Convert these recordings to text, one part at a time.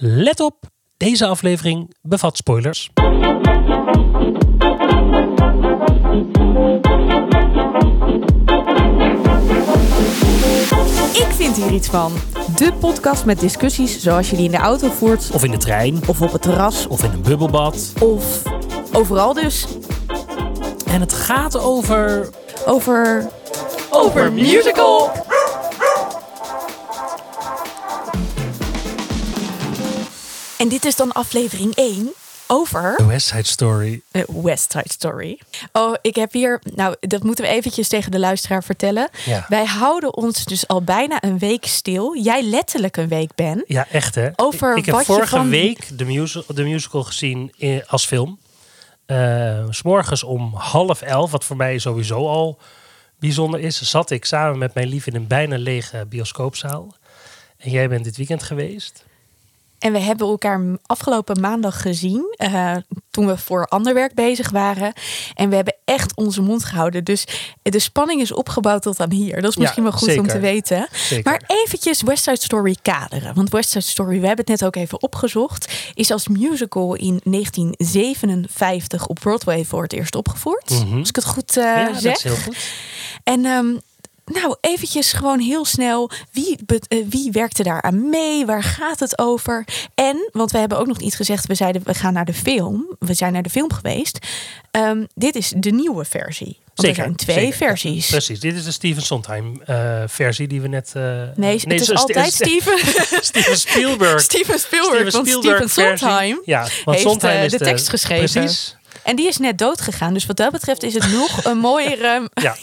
Let op, deze aflevering bevat spoilers. Ik vind hier iets van. De podcast met discussies zoals je die in de auto voert, Of in de trein, of op het terras, of in een bubbelbad. of overal dus. En het gaat over... Over. Over musical! En dit is dan aflevering 1 over The West Side Story. eh, West Side Story. Oh, ik heb hier. Nou, dat moeten we eventjes tegen de luisteraar vertellen. Ja. Wij houden ons dus al bijna een week stil. Jij letterlijk een week, Ben. Ja, echt hè. Over ik, ik heb vorige van- week de, musical, de musical gezien in, als film. Eh, s S'morgens om half elf, wat voor mij sowieso al bijzonder is, zat ik samen met mijn lief in een bijna lege bioscoopzaal. En jij bent dit weekend geweest. En we hebben elkaar afgelopen maandag gezien. eh, toen we voor ander werk bezig waren. En we hebben echt onze mond gehouden. Dus de spanning is opgebouwd tot aan hier. Dat is Ja, misschien wel goed om te weten. Zeker. Maar eventjes West Side Story kaderen. Want West Side Story, we hebben het net ook even opgezocht. Is als musical in 1957 op Broadway voor het eerst opgevoerd. Mhm. Als ik het goed eh, ja, dat zeg. is heel goed. En ehm, nou, eventjes gewoon heel snel. Wie, eh, wie werkte daar aan mee? Waar gaat het over? En, want we hebben ook nog niet gezegd, we zeiden we gaan naar de film. We zijn naar de film geweest. Ehm, dit is de nieuwe versie. Want er zijn twee zeker. versies. Precies, dit is de Steven Sondheim eh, versie die we net... eh, Nee, het is altijd Ste- Steven, Steven Spielberg. Steven Spielberg. want Steven. Sondheim Ja, want heeft Sondheim is de tekst geschreven. Precies. En die is net dood gegaan. Dus wat dat betreft is het nog een mooiere... Ja.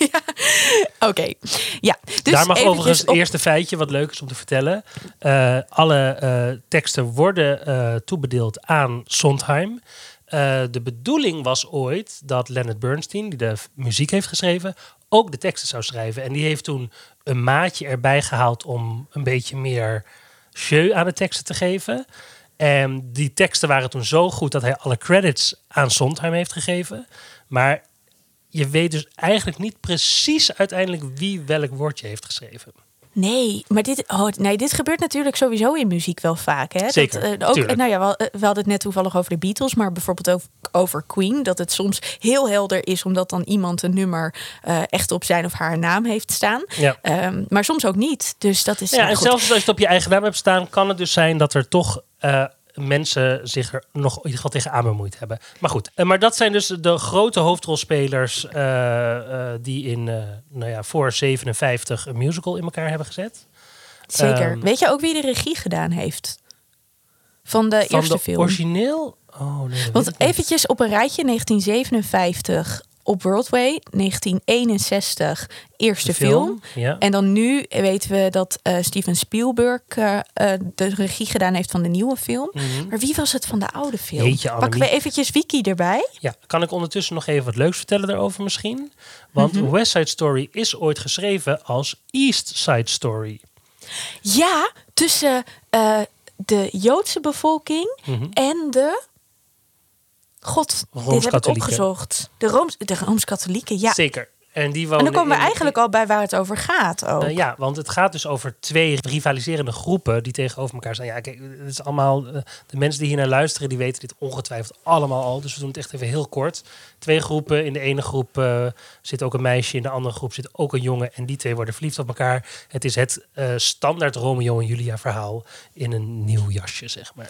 Oké, ja. Dus Daar mag overigens het op- eerste feitje, wat leuk is om te vertellen. Eh, alle eh, teksten worden eh, toebedeeld aan Sondheim. De bedoeling was ooit dat Leonard Bernstein, die de muziek heeft geschreven, ook de teksten zou schrijven. En die heeft toen een maatje erbij gehaald om een beetje meer jeu aan de teksten te geven. En die teksten waren toen zo goed dat hij alle credits aan Sondheim heeft gegeven. Maar je weet dus eigenlijk niet precies uiteindelijk wie welk woordje heeft geschreven. Nee, maar dit, oh, nee, dit gebeurt natuurlijk sowieso in muziek wel vaak. Hè? Zeker, dat, eh, ook, nou ja, we, eh, we hadden het net toevallig over de Beatles, maar bijvoorbeeld ook over Queen. Dat het soms heel helder is omdat dan iemand een nummer eh, echt op zijn of haar naam heeft staan. Ja. Ehm, maar soms ook niet. Dus dat is. Ja, nou en goed. zelfs als je het op je eigen naam hebt staan, kan het dus zijn dat er toch eh, mensen zich er nog in ieder geval tegen aan bemoeid hebben. Maar goed, eh, maar dat zijn dus de grote hoofdrolspelers eh, die in, nou ja, voor 57 een musical in elkaar hebben gezet. Zeker. Ehm, Weet je ook wie de regie gedaan heeft? Van de Van eerste de film. origineel? Oh nee, Want eventjes op een rijtje: 1957 op Broadway, 1961 eerste De film. Ja. En dan nu weten we dat eh, Steven Spielberg eh, eh, de regie gedaan heeft van de nieuwe film. Mhm. Maar wie was het van de oude film? Jeetje, Pakken we eventjes Wiki erbij? Ja, kan ik ondertussen nog even wat leuks vertellen daarover misschien? Want Mhm. West Side Story is ooit geschreven als East Side Story. Ja, tussen de Joodse bevolking Mhm. en de... God, dit heb ik opgezocht. De, Rooms, de Rooms-Katholieken, ja. Zeker. En die En wonen dan komen we in- eigenlijk al bij waar het over gaat ook. Eh, ja, want het gaat dus over twee rivaliserende groepen die tegenover elkaar staan. Ja, kijk, het is allemaal. eh, de mensen die hier naar luisteren, die weten dit ongetwijfeld allemaal al. Dus we doen het echt even heel kort. Twee groepen. In de ene groep eh, zit ook een meisje, in de andere groep zit ook een jongen. En die twee worden verliefd op elkaar. Het is het eh, standaard Romeo en Julia verhaal in een nieuw jasje, zeg maar.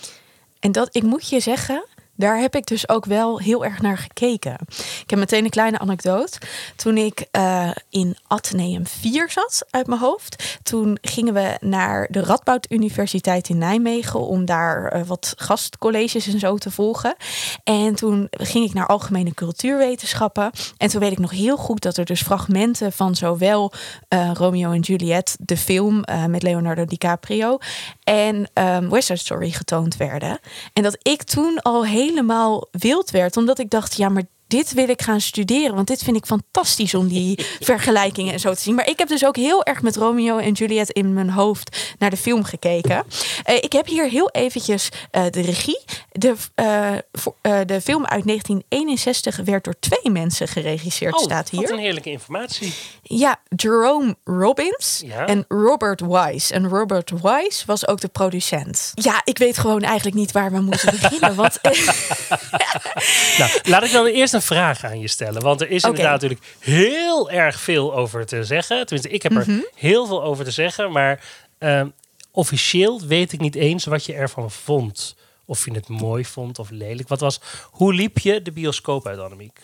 En dat, ik moet je zeggen, daar heb ik dus ook wel heel erg naar gekeken. Ik heb meteen een kleine anekdote. Toen ik eh, in Atheneum 4 zat uit mijn hoofd, toen gingen we naar de Radboud Universiteit in Nijmegen om daar eh, wat gastcolleges en zo te volgen. En toen ging ik naar algemene cultuurwetenschappen. En toen weet ik nog heel goed dat er dus fragmenten van zowel eh, Romeo en Juliet, de film met Leonardo DiCaprio, en ehm West Side Story getoond werden. En dat ik toen al helemaal wild werd, omdat ik dacht, ja, maar dit wil ik gaan studeren. Want dit vind ik fantastisch om die vergelijkingen en zo te zien. Maar ik heb dus ook heel erg met Romeo en Juliet in mijn hoofd naar de film gekeken. Eh, ik heb hier heel eventjes eh, de regie. De, eh, voor- de film uit 1961 werd door twee mensen geregisseerd, Oh, staat wat hier. een heerlijke informatie. Ja, Jerome Robbins Ja. en Robert Wise. En Robert Wise was ook de producent. Ja, ik weet gewoon eigenlijk niet waar we moeten beginnen. Want Nou, laat ik dan eerst een vraag aan je stellen. Want er is inderdaad natuurlijk heel erg veel over te zeggen. Tenminste, ik heb er Mhm. heel veel over te zeggen. Maar ehm, officieel weet ik niet eens wat je ervan vond. Of je het mooi vond of lelijk. Wat was, hoe liep je de bioscoop uit, Annemiek?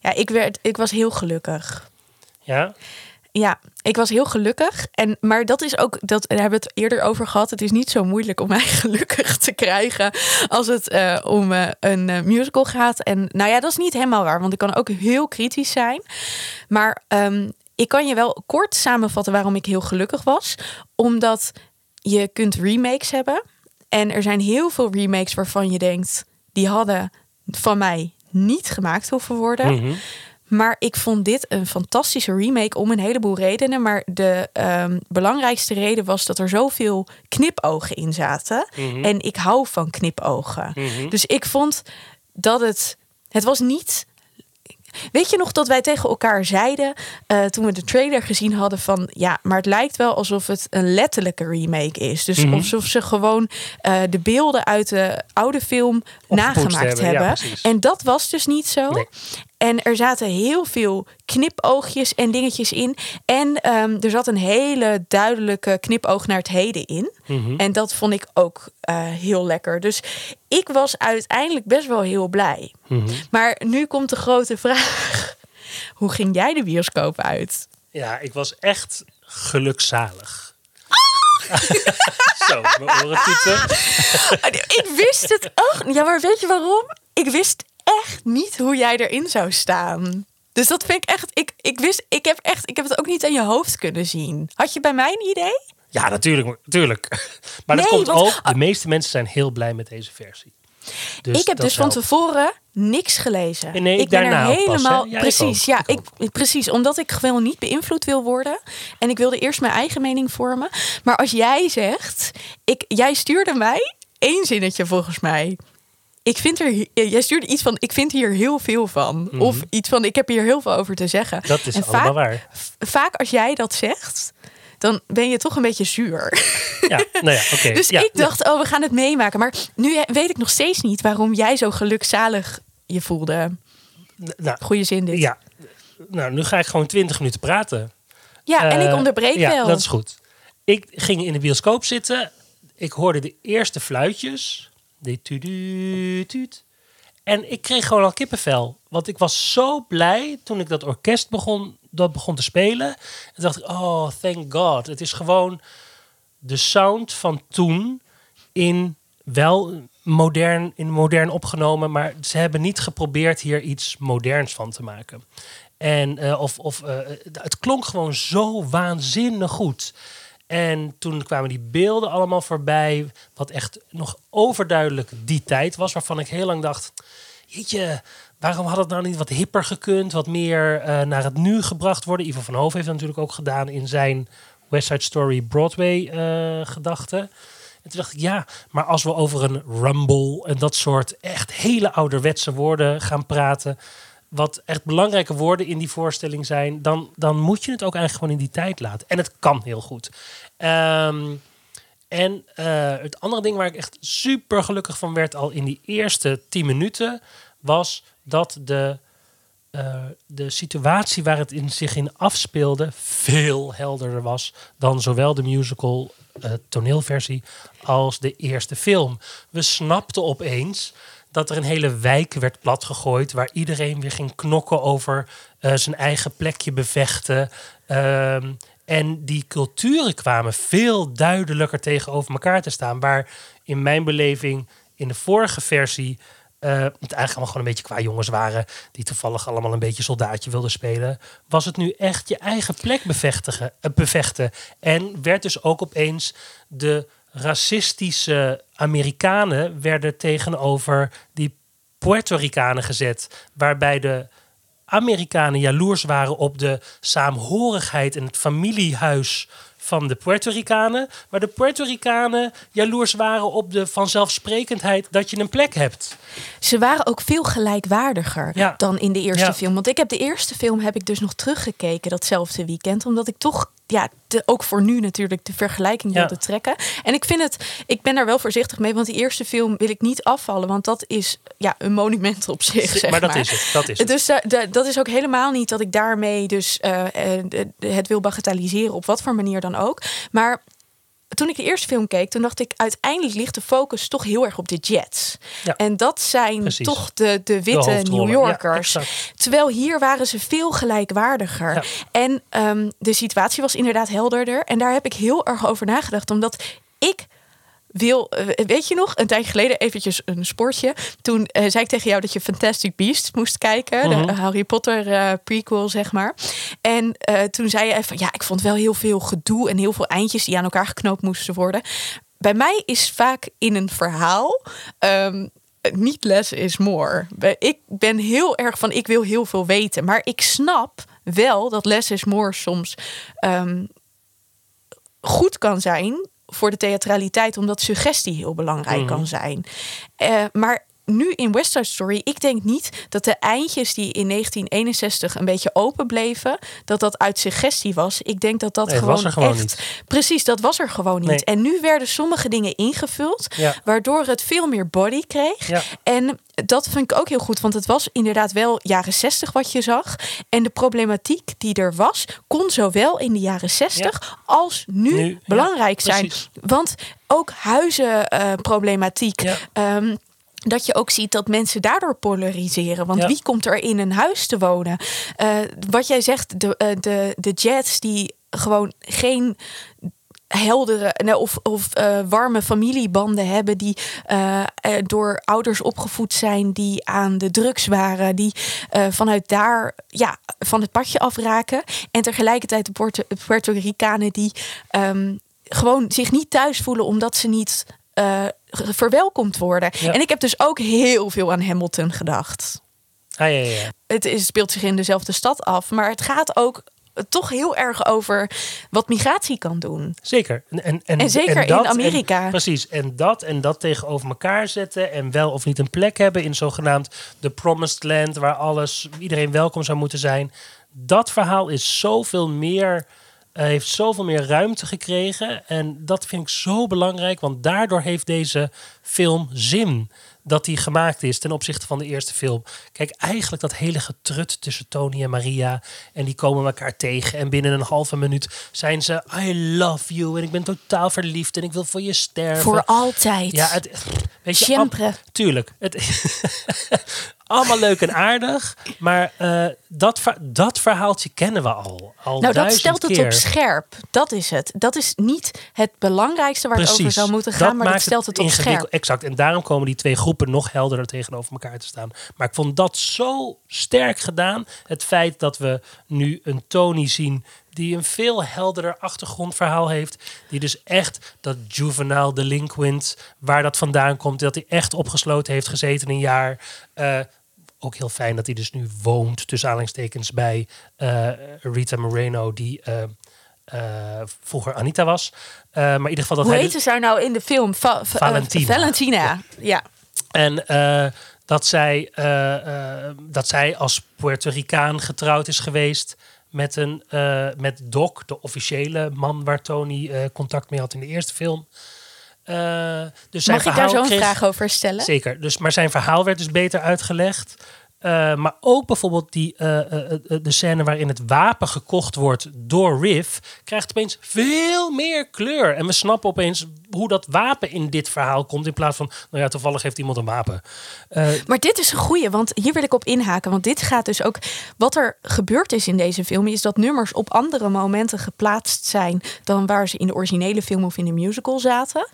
ja, ik, werd, ik was heel gelukkig. Ja? Ja, ik was heel gelukkig. En, maar dat is ook, dat, daar hebben we het eerder over gehad. Het is niet zo moeilijk om mij gelukkig te krijgen als het eh, om eh, een eh, musical gaat. En nou ja, dat is niet helemaal waar, want ik kan ook heel kritisch zijn. Maar ehm, ik kan je wel kort samenvatten waarom ik heel gelukkig was. Omdat je kunt remakes hebben. En er zijn heel veel remakes waarvan je denkt, die hadden van mij niet gemaakt hoeven worden. Mhm. Maar ik vond dit een fantastische remake om een heleboel redenen. Maar de ehm, belangrijkste reden was dat er zoveel knipogen in zaten. Mhm. En ik hou van knipogen. Mhm. Dus ik vond dat het. Het was niet. Weet je nog dat wij tegen elkaar zeiden eh, toen we de trailer gezien hadden van ja, maar het lijkt wel alsof het een letterlijke remake is. Dus Mhm. alsof ze gewoon eh, de beelden uit de oude film Opgepoetst nagemaakt hebben, hebben. ja, precies. en dat was dus niet zo. Nee. En er zaten heel veel knipoogjes en dingetjes in. En ehm, er zat een hele duidelijke knipoog naar het heden in. Mhm. En dat vond ik ook eh, heel lekker. Dus ik was uiteindelijk best wel heel blij. Mhm. Maar nu komt de grote vraag. Hoe ging jij de bioscoop uit? Ja, ik was echt gelukzalig. Zo, oren tieten. ik wist het ook. Ja, maar weet je waarom? Ik wist echt niet hoe jij erin zou staan. Dus dat vind ik echt. Ik, ik wist, ik heb echt, ik heb het ook niet aan je hoofd kunnen zien. Had je bij mij een idee? Ja, natuurlijk. natuurlijk. Maar dat komt want- ook. De meeste mensen zijn heel blij met deze versie. Dus ik heb dus van tevoren niks gelezen. Nee, ik ben er pas, helemaal Ja, precies. ja, ik ik, precies. Omdat ik gewoon niet beïnvloed wil worden. En ik wilde eerst mijn eigen mening vormen. Maar als jij zegt, ik, jij stuurde mij één zinnetje volgens mij. Ik vind er, jij stuurde iets van, ik vind hier heel veel van. Of iets van, ik heb hier heel veel over te zeggen. Mhm. Dat is en allemaal vaak, waar. vaak als jij dat zegt, dan ben je toch een beetje zuur. Ja, nou ja. Dus Ja, ik dacht, oh, we gaan het meemaken. Maar nu weet ik nog steeds niet waarom jij zo gelukzalig je voelde. Nou, Goeie zin dit. ja. Nou, nu ga ik gewoon 20 minuten praten. Ja, en ik Eh, onderbreek ja, wel. dat is goed. Ik ging in de bioscoop zitten. Ik hoorde de eerste fluitjes. Tuut. En ik kreeg gewoon al kippenvel. Want ik was zo blij toen ik dat orkest begon, dat begon te spelen. En dacht ik, oh, thank God. Het is gewoon de sound van toen in wel modern, in modern opgenomen. Maar ze hebben niet geprobeerd hier iets moderns van te maken. En, eh, of, of eh, het klonk gewoon zo waanzinnig goed. En toen kwamen die beelden allemaal voorbij. Wat echt nog overduidelijk die tijd was. Waarvan ik heel lang dacht. Jeetje, waarom had het nou niet wat hipper gekund? Wat meer eh, naar het nu gebracht worden. Ivo van Hoof heeft dat natuurlijk ook gedaan in zijn West Side Story Broadway eh gedachte. En toen dacht ik, ja, maar als we over een rumble en dat soort echt hele ouderwetse woorden gaan praten, wat echt belangrijke woorden in die voorstelling zijn, dan, dan moet je het ook eigenlijk gewoon in die tijd laten. En het kan heel goed. Ehm, en eh, het andere ding waar ik echt super gelukkig van werd al in die eerste tien minuten, was dat de, eh, de situatie waar het in zich in afspeelde veel helderder was dan zowel de musical eh, toneelversie als de eerste film. We snapten opeens dat er een hele wijk werd platgegooid waar iedereen weer ging knokken over eh, zijn eigen plekje bevechten. Ehm, en die culturen kwamen veel duidelijker tegenover elkaar te staan. Waar in mijn beleving in de vorige versie eh, het eigenlijk allemaal gewoon een beetje qua jongens waren. Die toevallig allemaal een beetje soldaatje wilden spelen. Was het nu echt je eigen plek bevestigen, eh, bevechten. En werd dus ook opeens de racistische Amerikanen werden tegenover die Puerto Ricanen gezet, waarbij de Amerikanen jaloers waren op de saamhorigheid en het familiehuis van de Puerto Ricanen, maar de Puerto Ricanen jaloers waren op de vanzelfsprekendheid dat je een plek hebt. Ze waren ook veel gelijkwaardiger Ja. dan in de eerste Ja. film. Want ik heb de eerste film heb ik dus nog teruggekeken datzelfde weekend, omdat ik toch ja, ook voor nu natuurlijk de vergelijking Ja. wilde trekken. En ik vind het, ik ben daar wel voorzichtig mee, want die eerste film wil ik niet afvallen, want dat is ja een monument op zich. Zeg maar maar dat is het. Dat is het. Dus da- da- dat is ook helemaal niet dat ik daarmee dus eh, eh, het wil bagatelliseren op wat voor manier dan ook. Maar toen ik de eerste film keek, toen dacht ik uiteindelijk ligt de focus toch heel erg op de Jets. Ja. En dat zijn Precies. toch de, de witte. New Yorkers. Ja. Terwijl hier waren ze veel gelijkwaardiger. Ja. En ehm, de situatie was inderdaad helderder. En daar heb ik heel erg over nagedacht. Omdat ik wil, eh, weet je nog, een tijdje geleden eventjes een sportje. Toen eh, zei ik tegen jou dat je Fantastic Beasts moest kijken. Mhm. De Harry Potter eh, prequel, zeg maar. En toen zei je even, ja, ik vond wel heel veel gedoe en heel veel eindjes die aan elkaar geknoopt moesten worden. Bij mij is vaak in een verhaal ehm, niet less is more. Ik ben heel erg van, ik wil heel veel weten. Maar ik snap wel dat less is more soms ehm, goed kan zijn voor de theatraliteit, omdat suggestie heel belangrijk Mhm. kan zijn. Eh, maar nu in West Side Story, ik denk niet dat de eindjes die in 1961 een beetje open bleven, dat dat uit suggestie was. Ik denk dat dat Nee, gewoon, echt, niet. precies, dat was er gewoon niet. Nee. En nu werden sommige dingen ingevuld, Ja. waardoor het veel meer body kreeg. Ja. En dat vind ik ook heel goed, want het was inderdaad wel jaren 60 wat je zag. En de problematiek die er was, kon zowel in de jaren 60 als nu, belangrijk zijn. precies. Want ook huizenproblematiek. Ehm, dat je ook ziet dat mensen daardoor polariseren. Want Ja. wie komt er in een huis te wonen? Eh, wat jij zegt, de, eh, de, de Jets die gewoon geen heldere of, of eh, warme familiebanden hebben die door ouders opgevoed zijn die aan de drugs waren, die vanuit daar ja, van het padje afraken. En tegelijkertijd de Puerto, Puerto Ricanen die ehm, gewoon zich niet thuis voelen omdat ze niet verwelkomd worden. Ja. En ik heb dus ook heel veel aan Hamilton gedacht. Ah, ja, ja. Het is, speelt zich in dezelfde stad af, maar het gaat ook toch heel erg over wat migratie kan doen. Zeker. En, en, en, En zeker in dat- Amerika. en- precies. En dat en dat tegenover elkaar zetten. En wel of niet een plek hebben in zogenaamd de promised land. Waar alles, iedereen welkom zou moeten zijn. Dat verhaal is zoveel meer, heeft zoveel meer ruimte gekregen. En dat vind ik zo belangrijk. Want daardoor heeft deze film zin. Dat die gemaakt is ten opzichte van de eerste film. Kijk, eigenlijk dat hele getrut tussen Tony en Maria. En die komen elkaar tegen. En binnen een halve minuut zijn ze... I love you. En ik ben totaal verliefd. En ik wil voor je sterven. Voor altijd. Ja, het, weet je, ab- tuurlijk. Het, allemaal leuk en aardig. Maar eh, dat, dat verhaaltje kennen we al. al Nou, dat stelt het keer. op scherp. Dat is het. Dat is niet het belangrijkste waar het over zou moeten gaan, maar dat stelt het op ingewikkeld. scherp. Exact. En daarom komen die twee groepen nog helderder tegenover elkaar te staan. Maar ik vond dat zo sterk gedaan. Het feit dat we nu een Tony zien die een veel helderder achtergrondverhaal heeft. Die dus echt dat juvenile delinquent, waar dat vandaan komt. Dat hij echt opgesloten heeft gezeten een jaar. Eh, ook heel fijn dat hij dus nu woont, tussen aanhalingstekens, bij eh, Rita Moreno, die eh, vroeger Anita was. Maar in ieder geval dat Hoe hij heette dus- zij nou in de film? Va- va- Valentina. Valentina. Ja. En eh, dat, zij, eh, eh, dat zij als Puerto Ricaan getrouwd is geweest met, een, met Doc, de officiële man waar Tony contact mee had in de eerste film. Dus zijn Mag ik daar zo'n kreeg- vraag over stellen? Zeker. Dus, maar zijn verhaal werd dus beter uitgelegd. Eh, maar ook bijvoorbeeld die, eh, eh, de scène waarin het wapen gekocht wordt door Riff... krijgt opeens veel meer kleur. En we snappen opeens hoe dat wapen in dit verhaal komt... in plaats van, nou ja, toevallig heeft iemand een wapen. Maar dit is een goeie, want hier wil ik op inhaken. Want dit gaat dus ook. Wat er gebeurd is in deze film, is dat nummers op andere momenten geplaatst zijn dan waar ze in de originele film of in de musical zaten.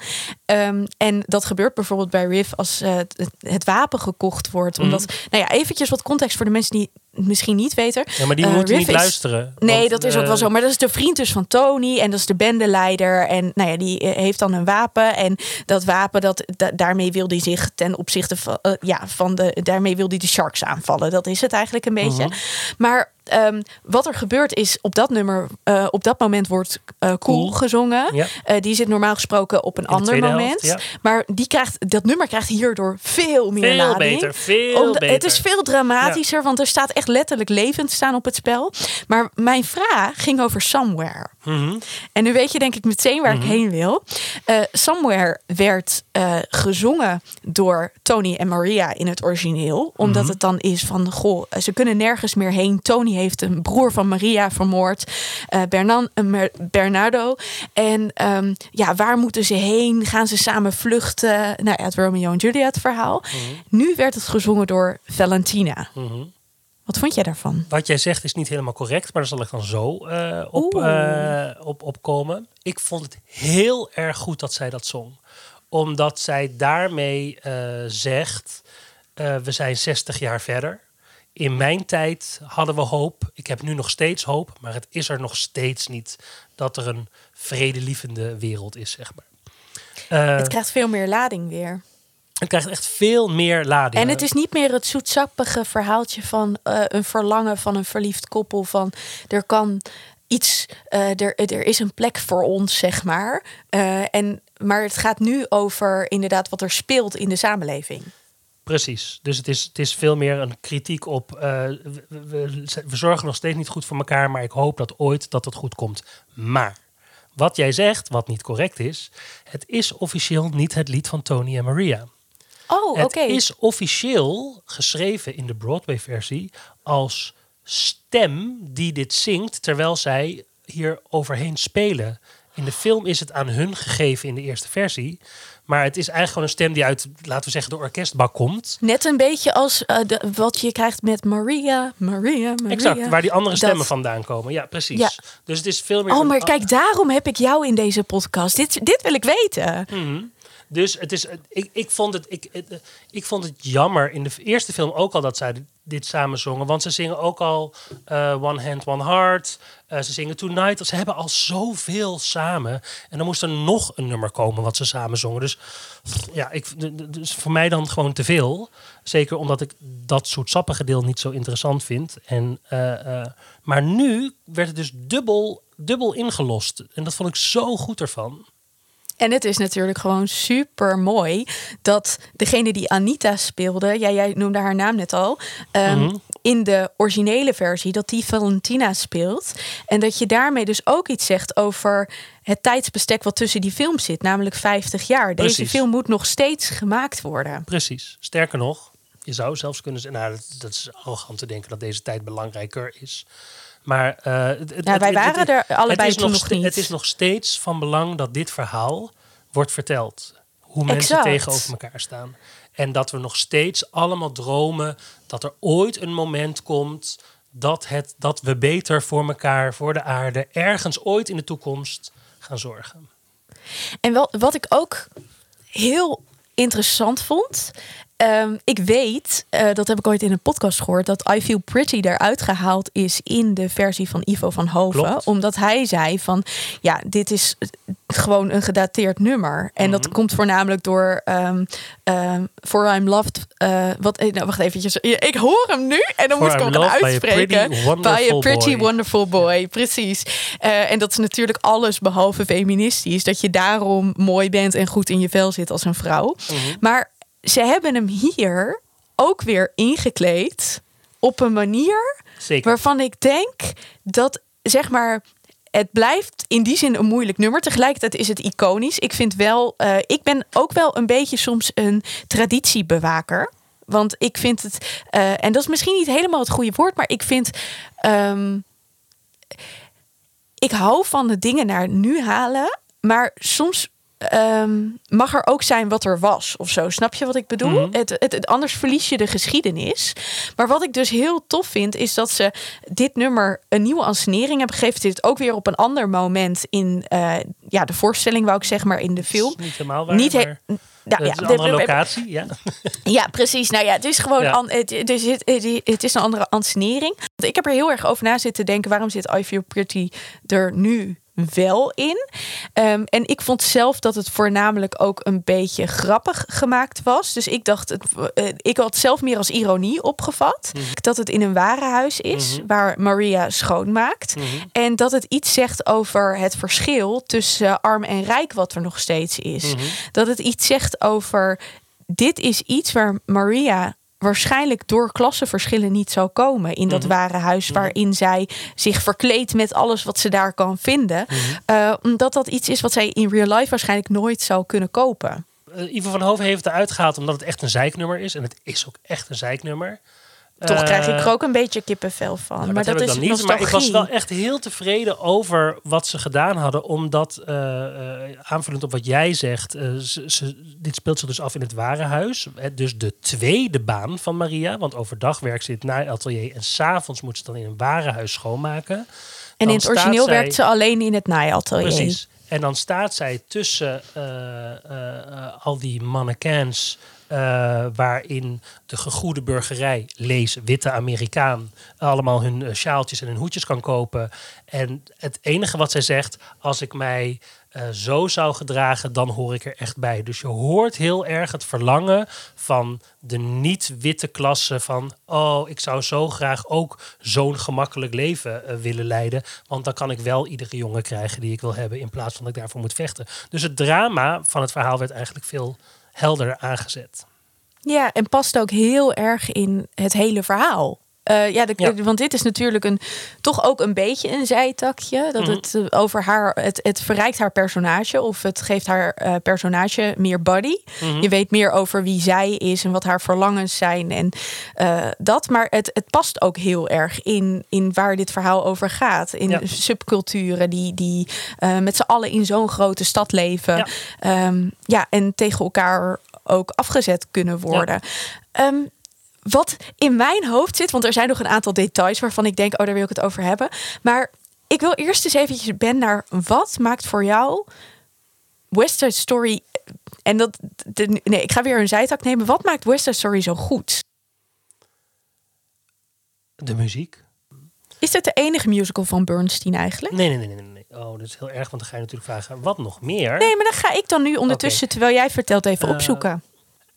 Ehm, en dat gebeurt bijvoorbeeld bij Riff als het, het wapen gekocht wordt. Omdat, nou ja, eventjes wat context voor de mensen die misschien niet weten. Ja, maar die Eh, moeten Riff niet is- luisteren. Nee, want, dat is ook eh, wel zo. Maar dat is de vriend dus van Tony. En dat is de bendeleider. En nou ja, die eh, heeft dan een wapen. En dat wapen, dat, da- daarmee wil hij zich ten opzichte van, eh, ja, van de. Daarmee wil hij de Sharks aanvallen. Dat is het eigenlijk een beetje. Mhm. Maar ehm, wat er gebeurt is op dat nummer, eh, op dat moment wordt eh, cool, Cool. gezongen. Ja. Eh, die zit normaal gesproken op een In ander moment. helft, ja. Maar die krijgt, dat nummer krijgt hierdoor veel meer Veel lading. beter, veel beter. Het is veel dramatischer, want er staat echt letterlijk levend staan op het spel. Maar mijn vraag ging over Somewhere. Mhm. En nu weet je denk ik meteen waar ik heen wil. Eh, Somewhere werd eh, gezongen door Tony en Maria in het origineel. Omdat het dan is van, goh, eh, ze kunnen nergens meer heen. Tony heeft een broer van Maria vermoord. Bernan, Mer- Bernardo. En ehm, ja, waar moeten ze heen? Gaan ze samen vluchten? Nou ja, het Romeo en Juliet verhaal. Nu werd het gezongen door Valentina. Wat vond jij daarvan? Wat jij zegt is niet helemaal correct, maar daar zal ik dan zo eh, op, eh, op, op komen. Ik vond het heel erg goed dat zij dat zong. Omdat zij daarmee eh, zegt, we zijn 60 jaar verder. In mijn tijd hadden we hoop. Ik heb nu nog steeds hoop, maar het is er nog steeds niet dat er een vredelievende wereld is, zeg maar. Het krijgt veel meer lading weer. Het krijgt echt veel meer lading. En het is niet meer het zoetsappige verhaaltje van eh, een verlangen van een verliefd koppel. Van er kan iets, eh, er, er is een plek voor ons, zeg maar. Eh, en, maar het gaat nu over inderdaad wat er speelt in de samenleving. Precies. Dus het is, het is veel meer een kritiek op. we, we, we zorgen nog steeds niet goed voor elkaar, maar ik hoop dat ooit dat het goed komt. Maar wat jij zegt, wat niet correct is, het is officieel niet het lied van Tony en Maria. Oh, oké. Het is officieel geschreven in de Broadway-versie als stem die dit zingt terwijl zij hier overheen spelen. In de film is het aan hun gegeven in de eerste versie. Maar het is eigenlijk gewoon een stem die uit, laten we zeggen, de orkestbak komt. Net een beetje als eh, de, wat je krijgt met Maria, Maria, Maria. Exact, waar die andere Dat- stemmen vandaan komen. Ja, precies. Ja. Dus het is veel meer... Oh, maar kijk, daarom heb ik jou in deze podcast. Dit, dit wil ik weten. Mhm. Dus het is, ik, ik, vond het, ik, ik vond het jammer in de eerste film ook al dat zij dit samen zongen. Want ze zingen ook al eh, One Hand, One Heart. Eh, ze zingen Tonight. Ze hebben al zoveel samen. En dan moest er nog een nummer komen wat ze samen zongen. Dus ja, ik, dus voor mij dan gewoon te veel. Zeker omdat ik dat zoetsappige deel niet zo interessant vind. En, eh, maar nu werd het dus dubbel, dubbel ingelost. En dat vond ik zo goed ervan. En het is natuurlijk gewoon super mooi dat degene die Anita speelde, ja, jij noemde haar naam net al, ehm, Mhm. in de originele versie, dat die Valentina speelt. En dat je daarmee dus ook iets zegt over het tijdsbestek wat tussen die films zit, namelijk 50 jaar. Deze film moet nog steeds gemaakt worden. Precies. Sterker nog, je zou zelfs kunnen zeggen, nou, dat, dat is arrogant te denken dat deze tijd belangrijker is. Maar eh, het, het- Ja, wij het- waren er allebei toen nog niet. Het is nog steeds van belang dat dit verhaal wordt verteld. Hoe mensen tegenover elkaar staan. En dat we nog steeds allemaal dromen dat er ooit een moment komt dat, het, dat we beter voor elkaar, voor de aarde, ergens ooit in de toekomst gaan zorgen. En wel, wat ik ook heel interessant vond. Ehm, ik weet, eh, dat heb ik ooit in een podcast gehoord, dat I Feel Pretty eruit gehaald is in de versie van Ivo van Hoven. Klopt. Omdat hij zei van, ja, dit is gewoon een gedateerd nummer. En dat komt voornamelijk door ehm, For I'm Loved. eh, wat, eh, nou, wacht eventjes. Ik hoor hem nu en dan For moet ik hem gaan Loved by a uitspreken. pretty, By a pretty boy. wonderful boy, precies. En dat is natuurlijk alles behalve feministisch. Dat je daarom mooi bent en goed in je vel zit als een vrouw. Maar ze hebben hem hier ook weer ingekleed op een manier Zeker. waarvan ik denk dat zeg maar. Het blijft in die zin een moeilijk nummer. Tegelijkertijd is het iconisch. Ik vind wel, eh, ik ben ook wel een beetje soms een traditiebewaker. Want ik vind het, eh, en dat is misschien niet helemaal het goede woord, maar ik vind, ehm, ik hou van de dingen naar nu halen, maar soms ehm, mag er ook zijn wat er was of zo. Snap je wat ik bedoel? Mhm. het, het, het- anders verlies je de geschiedenis. Maar wat ik dus heel tof vind, is dat ze dit nummer een nieuwe ansenering hebben gegeven. Dit ook weer op een ander moment in eh, ja, de voorstelling, wou ik zeggen, maar in de film. Niet helemaal waar, Niet he- maar Nou, het ja, is een andere de- locatie. Ja. ja, precies. Nou ja, het is gewoon Ja. an- het, het, is, het, het- het is een andere ansenering. Want Ik heb er heel erg over na zitten denken. Waarom zit I Feel Pretty er nu wel in? Ehm, en ik vond zelf dat het voornamelijk ook een beetje grappig gemaakt was. Dus ik dacht, het, eh, ik had zelf meer als ironie opgevat. Dat het in een warenhuis is Mhm. waar Maria schoonmaakt. Mhm. En dat het iets zegt over het verschil tussen arm en rijk, wat er nog steeds is. Mhm. Dat het iets zegt over. Dit is iets waar Maria waarschijnlijk door klassenverschillen niet zou komen in dat Mhm. ware huis waarin zij zich verkleedt met alles wat ze daar kan vinden. Mhm. Eh, omdat dat iets is wat zij in real life waarschijnlijk nooit zou kunnen kopen. Eh, Ivo van Hoven heeft het eruit gehaald omdat het echt een zeiknummer is. En het is ook echt een zeiknummer. Toch krijg ik Eh, er ook een beetje kippenvel van. Nou, maar dat, is niet. nostalgie. Maar ik was wel echt heel tevreden over wat ze gedaan hadden. Omdat, eh, eh, aanvullend op wat jij zegt, ze, ze- dit speelt zich dus af in het warenhuis. Hè, Dus de tweede baan van Maria. Want overdag werkt ze in het naaiatelier en s'avonds moet ze dan in een warenhuis schoonmaken. en dan in het origineel zij- werkt ze alleen in het naaiatelier. Precies. En dan staat zij tussen al die mannequins. Eh, waarin de gegoede burgerij, lees witte Amerikaan, allemaal hun eh, sjaaltjes en hun hoedjes kan kopen. En het enige wat zij zegt, als ik mij eh, zo zou gedragen, dan hoor ik er echt bij. Dus je hoort heel erg het verlangen van de niet-witte klasse van, oh, ik zou zo graag ook zo'n gemakkelijk leven willen leiden, want dan kan ik wel iedere jongen krijgen die ik wil hebben, in plaats van dat ik daarvoor moet vechten. Dus het drama van het verhaal werd eigenlijk veel helderder aangezet. Ja, en past ook heel erg in het hele verhaal. Eh, ja, de- Ja. want dit is natuurlijk een, toch ook een beetje een zijtakje. Dat Mhm. het eh, over haar, het, het verrijkt haar personage of het geeft haar eh, personage meer body. Mhm. Je weet meer over wie zij is en wat haar verlangens zijn en dat. Maar het, het past ook heel erg in, in waar dit verhaal over gaat. In Ja. subculturen die, die met z'n allen in zo'n grote stad leven. Ja. Ehm, ja, en tegen elkaar ook afgezet kunnen worden. Ehm, wat in mijn hoofd zit, want er zijn nog een aantal details waarvan ik denk, oh, daar wil ik het over hebben. Maar ik wil eerst eens eventjes ben naar wat maakt voor jou West Side Story. En dat, de, nee, ik ga weer een zijtak nemen. Wat maakt West Side Story zo goed? De muziek? Is dit de enige musical van Bernstein eigenlijk? Nee, nee, nee, nee, nee. Oh, dat is heel erg, want dan ga je natuurlijk vragen, wat nog meer? Nee, maar dan ga ik dan nu ondertussen, terwijl jij vertelt, even Eh, opzoeken.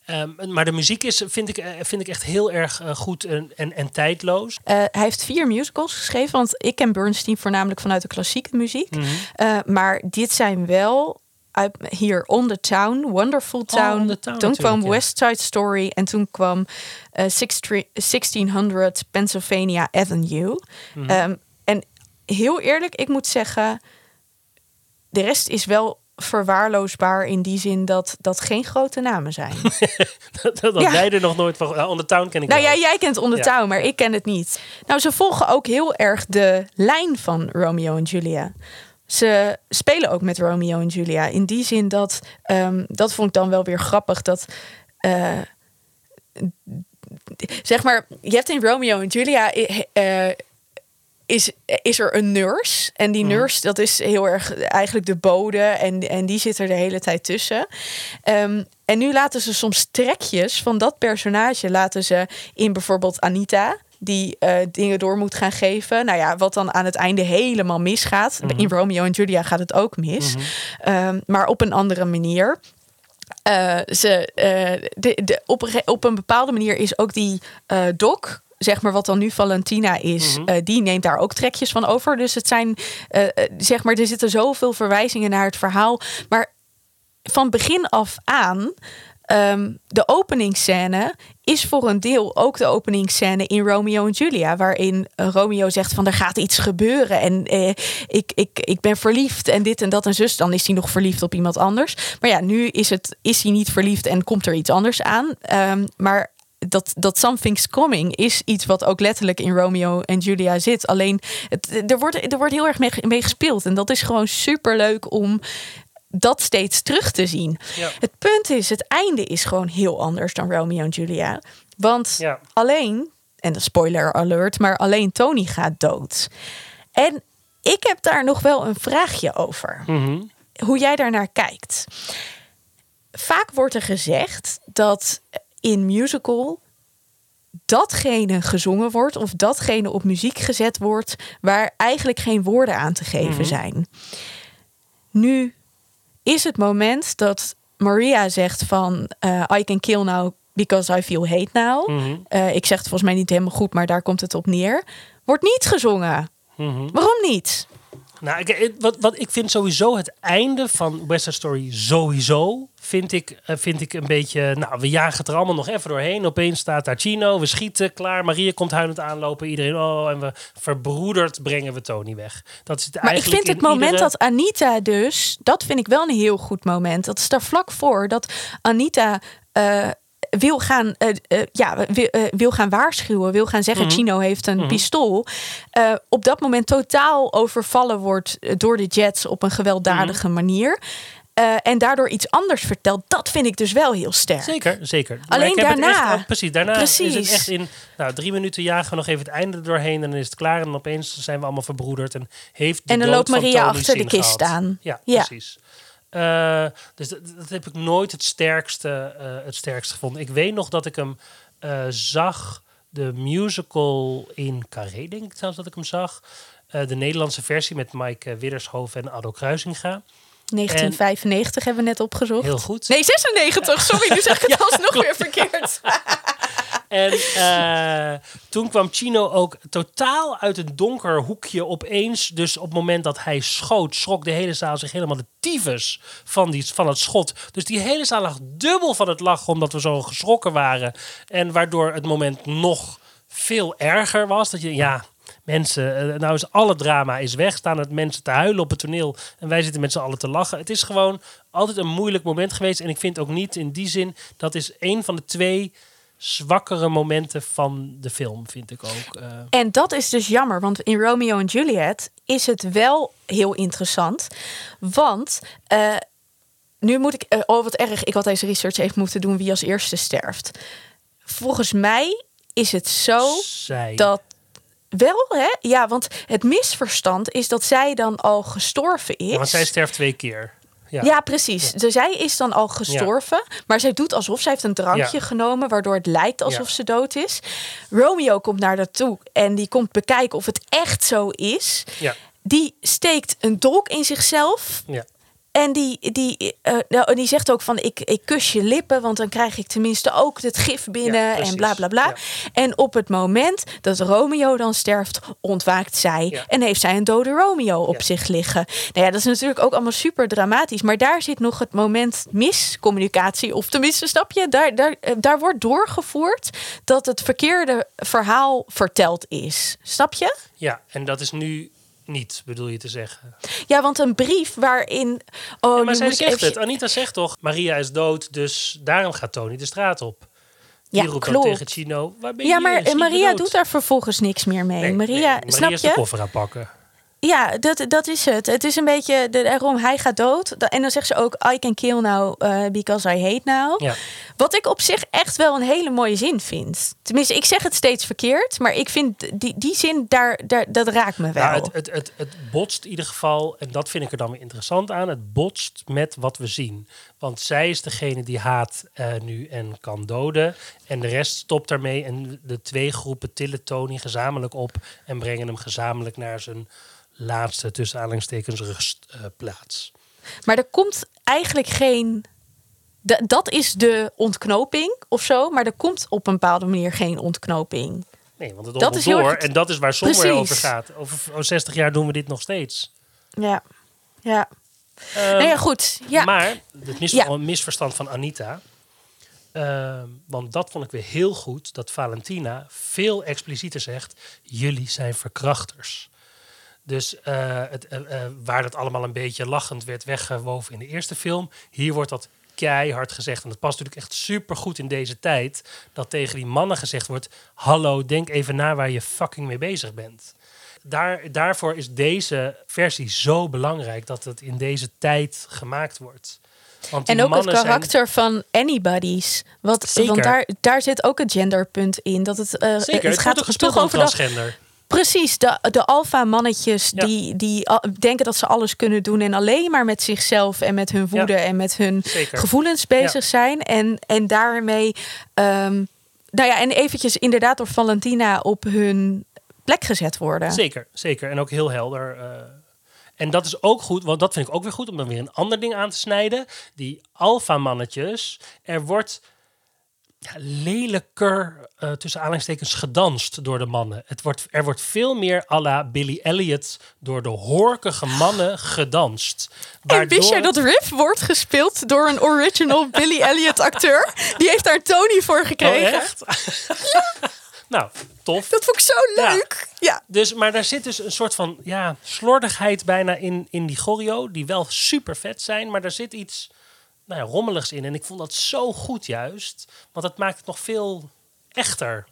Ehm, maar de muziek is, vind ik, eh, vind ik echt heel erg eh, goed en, en, en tijdloos. Eh, hij heeft vier musicals geschreven, want ik ken Bernstein voornamelijk vanuit de klassieke muziek. Mhm. Maar dit zijn wel uit, hier On the Town, Wonderful Town. On the Town toen kwam ja. West Side Story en toen kwam eh, 16 1600 Pennsylvania Avenue. Mhm. Ehm, en heel eerlijk, ik moet zeggen, de rest is wel verwaarloosbaar in die zin dat dat geen grote namen zijn. dat dat Ja. er nog nooit van... Uh, On the Town ken ik Nou ja, jij kent On the Ja. Town, maar ik ken het niet. Nou, ze volgen ook heel erg de lijn van Romeo en Julia. Ze spelen ook met Romeo en Julia. In die zin dat, ehm, dat vond ik dan wel weer grappig. Dat, eh, zeg maar, je hebt in Romeo en Julia... eh, is, is er een nurse. En die Mhm. nurse, dat is heel erg eigenlijk de bode. En, en die zit er de hele tijd tussen. Ehm, en nu laten ze soms trekjes van dat personage... laten ze in bijvoorbeeld Anita die eh, dingen door moet gaan geven. Nou ja, wat dan aan het einde helemaal misgaat. Mhm. In Romeo en Julia gaat het ook mis. Mhm. Ehm, maar op een andere manier. Eh, ze, eh, de, de, op, op een bepaalde manier is ook die doc, zeg maar wat dan nu Valentina is, Mhm. eh, die neemt daar ook trekjes van over. Dus het zijn, eh, eh, zeg maar, er zitten zoveel verwijzingen naar het verhaal. Maar van begin af aan, ehm, de openingsscène is voor een deel ook de openingsscène in Romeo en Julia, waarin Romeo zegt van er gaat iets gebeuren en eh, ik, ik, ik ben verliefd en dit en dat en zus. Dan is hij nog verliefd op iemand anders. Maar ja, nu is, het, is hij niet verliefd en komt er iets anders aan. Ehm, maar dat, dat Something's Coming is iets wat ook letterlijk in Romeo en Julia zit. Alleen, het, er, wordt, er wordt heel erg mee, mee gespeeld. En dat is gewoon super leuk om dat steeds terug te zien. Ja. Het punt is, het einde is gewoon heel anders dan Romeo en Julia. Want Ja. alleen, en de spoiler alert, maar alleen Tony gaat dood. En ik heb daar nog wel een vraagje over. Mhm. Hoe jij daarnaar kijkt. Vaak wordt er gezegd dat in musical datgene gezongen wordt of datgene op muziek gezet wordt waar eigenlijk geen woorden aan te geven Mhm. zijn. Nu is het moment dat Maria zegt van eh, I can kill now because I feel hate now. Mhm. Eh, ik zeg het volgens mij niet helemaal goed, maar daar komt het op neer. Wordt niet gezongen. Mhm. Waarom niet? Nou, ik, wat, wat ik vind sowieso het einde van West Side Story sowieso vind ik, eh, vind ik een beetje. Nou, we jagen het er allemaal nog even doorheen. Opeens staat daar Chino, we schieten, klaar. Maria komt huilend aanlopen. Iedereen, oh, en we verbroederd brengen we Tony weg. Dat is het Maar ik vind het moment iedere- dat Anita dus, dat vind ik wel een heel goed moment. Dat is daar vlak voor dat Anita eh, wil gaan, eh, eh, ja, wil, eh, wil gaan waarschuwen, wil gaan zeggen: Mhm. Chino heeft een Mhm. pistool. op dat moment totaal overvallen wordt door de Jets op een gewelddadige Mhm. manier. en daardoor iets anders vertelt. Dat vind ik dus wel heel sterk. Zeker, zeker. Alleen daarna- echt precies, daarna is het echt in nou, drie minuten jagen we nog even het einde doorheen. En dan is het klaar. En dan opeens zijn we allemaal verbroederd. En heeft de En dan loopt Maria achter de kist gehad. aan. Ja, Ja. precies. Eh, dus dat, heb ik nooit het sterkste, eh, het sterkste gevonden. Ik weet nog dat ik hem eh, zag, de musical in Carré, denk ik zelfs dat ik hem zag. De Nederlandse versie met Mike Widdershoven en Addo Kruisinga. 1995 hebben we net opgezocht. Heel goed. Nee, 96. Sorry, nu zeg ik het Ja, alsnog klopt. weer verkeerd. En eh, toen kwam Chino ook totaal uit een donker hoekje opeens. Dus op het moment dat hij schoot, schrok de hele zaal zich helemaal de tyfus van, die, van het schot. Dus die hele zaal lag dubbel van het lachen omdat we zo geschrokken waren. En waardoor het moment nog veel erger was. Dat je, ja, mensen, eh, nou is alle drama is weg. Staan het mensen te huilen op het toneel. En wij zitten met z'n allen te lachen. Het is gewoon altijd een moeilijk moment geweest. En ik vind ook niet in die zin, dat is een van de twee zwakkere momenten van de film, vind ik ook. eh. En dat is dus jammer, want in Romeo en Juliet is het wel heel interessant. Want eh, nu moet ik, oh wat erg, ik had deze research even moeten doen wie als eerste sterft. Volgens mij is het zo zij. dat wel, hè? Ja, want het misverstand is dat zij dan al gestorven is. Ja, want zij sterft twee keer. Ja. Ja, precies. Dus zij is dan al gestorven. Maar zij doet alsof zij heeft een drankje Ja. genomen, waardoor het lijkt alsof Ja. ze dood is. Romeo komt naar haar toe en die komt bekijken of het echt zo is. Ja. Die steekt een dolk in zichzelf. En die, die, nou, die zegt ook van ik, ik kus je lippen, want dan krijg ik tenminste ook het gif binnen Ja, en bla bla bla. Ja. En op het moment dat Romeo dan sterft, ontwaakt zij Ja. en heeft zij een dode Romeo op zich liggen. Nou ja, dat is natuurlijk ook allemaal super dramatisch, maar daar zit nog het moment miscommunicatie, of tenminste, snap je, daar, daar, eh, daar wordt doorgevoerd dat het verkeerde verhaal verteld is. Snap je? ja, en dat is nu niet, bedoel je te zeggen. Ja, want een brief waarin. Oh, Ja, maar zij zegt even- het. Anita zegt toch, Maria is dood, dus daarom gaat Tony de straat op. Die Ja, roept klopt. tegen Chino, waar ben je? Ja, maar Maria doet daar vervolgens niks meer mee. Nee, Maria, nee, snap is de je? koffer aan pakken. Ja, dat, dat is het. Het is een beetje de, daarom hij gaat dood. En dan zegt ze ook I can kill now eh, because I hate now. Ja. Wat ik op zich echt wel een hele mooie zin vind. Tenminste, ik zeg het steeds verkeerd, maar ik vind die, die zin daar, daar dat raakt me wel. Ja, het, het, het, het botst in ieder geval, en dat vind ik er dan weer interessant aan, het botst met wat we zien. Want zij is degene die haat eh, nu en kan doden. En de rest stopt daarmee. En de twee groepen tillen Tony gezamenlijk op en brengen hem gezamenlijk naar zijn laatste, tussen aanhalingstekens, rustplaats. Maar er komt eigenlijk geen. da- dat is de ontknoping of zo, maar er komt op een bepaalde manier geen ontknoping. nee, want het Dat is heel door. erg- En dat is waar Precies. over gaat. Over over 60 jaar doen we dit nog steeds. Ja, ja. Ehm, nou ja, goed. Ja. Maar het mis Ja. een misverstand van Anita. Ehm, want dat vond ik weer heel goed. Dat Valentina veel explicieter zegt. Jullie zijn verkrachters. Dus eh, het, eh, eh, waar dat allemaal een beetje lachend werd weggewoven in de eerste film. Hier wordt dat keihard gezegd. En dat past natuurlijk echt super goed in deze tijd. Dat tegen die mannen gezegd wordt. Hallo, denk even na waar je fucking mee bezig bent. daar, daarvoor is deze versie zo belangrijk dat het in deze tijd gemaakt wordt. Want En ook het zijn- karakter van anybody's. Wat, Zeker. Want daar, daar zit ook het genderpunt in. Dat het, eh, Zeker, het gaat toch over transgender. Precies, de, de alfa-mannetjes Ja. die, die denken dat ze alles kunnen doen en alleen maar met zichzelf en met hun woede en met hun Zeker. gevoelens bezig zijn. En, en daarmee, ehm, nou ja, en eventjes inderdaad door Valentina op hun plek gezet worden. Zeker, zeker. En ook heel helder. eh. en dat is ook goed, want dat vind ik ook weer goed om dan weer een ander ding aan te snijden. Die alfa-mannetjes. Er wordt ja, lelijker tussen aanhalingstekens gedanst door de mannen. Het wordt, er wordt veel meer à la Billy Elliot door de horkige mannen gedanst. En wist jij dat Riff wordt gespeeld door een original Billy Elliot acteur? Die heeft daar Tony voor Oh, gekregen. echt? nou, tof. Dat vond ik zo leuk. Ja. Dus, maar daar zit dus een soort van ja, slordigheid bijna in, in die choreo. Die wel super vet zijn, maar daar zit iets nou ja, rommeligs in. En ik vond dat zo goed juist. Want het maakt het nog veel echter.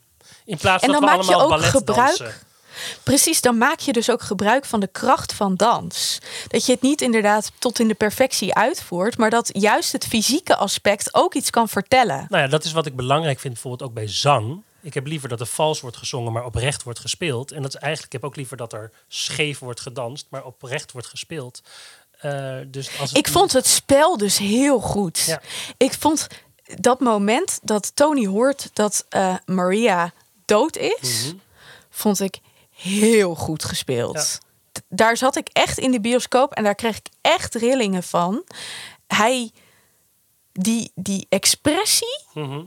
In plaats van dat we allemaal ook ballet gebruik dansen. Precies, dan maak je dus ook gebruik van de kracht van dans. Dat je het niet inderdaad tot in de perfectie uitvoert, maar dat juist het fysieke aspect ook iets kan vertellen. Nou ja, dat is wat ik belangrijk vind bijvoorbeeld ook bij zang. Ik heb liever dat er vals wordt gezongen, maar oprecht wordt gespeeld. En dat is eigenlijk, ik heb ook liever dat er scheef wordt gedanst, maar oprecht wordt gespeeld. Eh, dus als het Ik vond het spel dus heel goed. Ja. Ik vond dat moment dat Tony hoort dat eh, Maria dood is, Mhm. vond ik heel goed gespeeld. Daar zat ik echt in de bioscoop en daar kreeg ik echt rillingen van. Hij, die, die expressie, Mhm.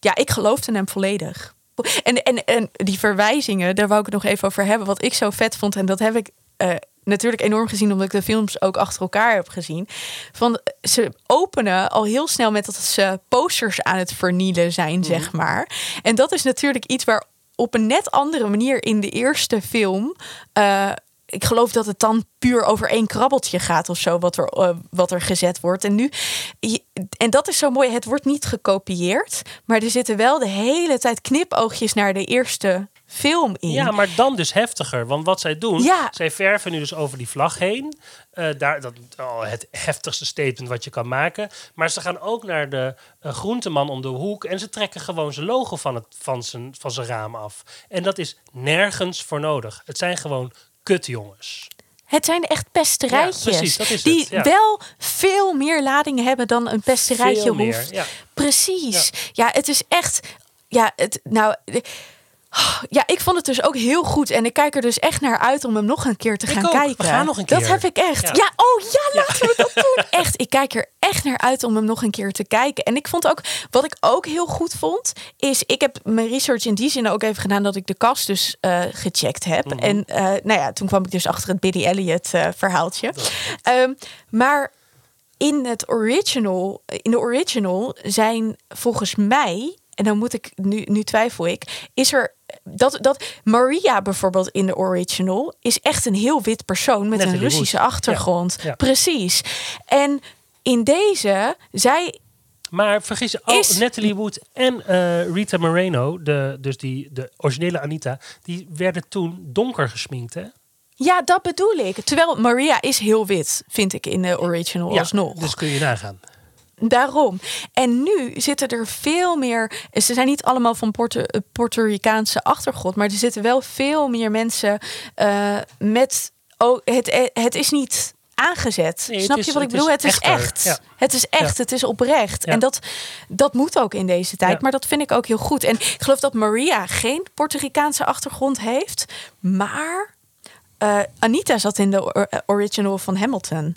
ja, ik geloofde hem volledig. En, en, en die verwijzingen, daar wou ik het nog even over hebben. Wat ik zo vet vond, en dat heb ik eh, natuurlijk enorm gezien, omdat ik de films ook achter elkaar heb gezien. Van, ze openen al heel snel met dat ze posters aan het vernielen zijn, zeg maar. En dat is natuurlijk iets waar op een net andere manier in de eerste film. eh, ik geloof dat het dan puur over één krabbeltje gaat of zo, wat er, eh, wat er gezet wordt. En nu, je- en dat is zo mooi, het wordt niet gekopieerd, maar er zitten wel de hele tijd knipoogjes naar de eerste film in. Ja, maar dan dus heftiger. Want wat zij doen, Ja. zij verven nu dus over die vlag heen. Eh, daar, dat oh, het heftigste statement wat je kan maken. Maar ze gaan ook naar de eh, groenteman om de hoek. En ze trekken gewoon zijn logo van, het, van, zijn, van zijn raam af. En dat is nergens voor nodig. Het zijn gewoon kutjongens. Het zijn echt pesterijtjes. Ja, precies, dat is die het, ja. wel veel meer ladingen hebben dan een pesterijtje meer, hoeft. ja. Precies. Ja. het is echt. Ja, het, nou. Ja, ik vond het dus ook heel goed. En ik kijk er dus echt naar uit om hem nog een keer te Ik gaan ook. We kijken. gaan nog een Dat keer. heb ik echt. Ja. Ja, oh ja, laten we dat doen. Echt, ik kijk er echt naar uit om hem nog een keer te kijken. En ik vond ook, wat ik ook heel goed vond, is ik heb mijn research in die zin ook even gedaan dat ik de cast dus eh, gecheckt heb. Mhm. En eh, nou ja, toen kwam ik dus achter het Billy Elliot eh, verhaaltje. Ehm, maar in het original, in de original zijn volgens mij, en dan moet ik nu, nu twijfel ik, is er dat, dat Maria bijvoorbeeld in de original is echt een heel wit persoon met een Russische achtergrond. Ja, ja. Precies. En in deze, zij Maar vergis je, oh, Is- Natalie Wood en eh, Rita Moreno, de, dus die, de originele Anita, die werden toen donker gesminkt, hè? Ja, dat bedoel ik. Terwijl Maria is heel wit, vind ik in de original alsnog. dus kun je nagaan. Daarom. En nu zitten er veel meer. Ze zijn niet allemaal van eh, Puerto Ricaanse achtergrond, maar er zitten wel veel meer mensen eh, met. Oh, het, eh, het is niet aangezet. Nee, Snap is- je wat ik bedoel? Het is echt. Ja. Het is echt. Ja. Het is oprecht. Ja. En dat, dat moet ook in deze tijd. Maar dat vind ik ook heel goed. En ik geloof dat Maria geen Puerto Ricaanse achtergrond heeft, maar. Anita zat in de or- original van Hamilton.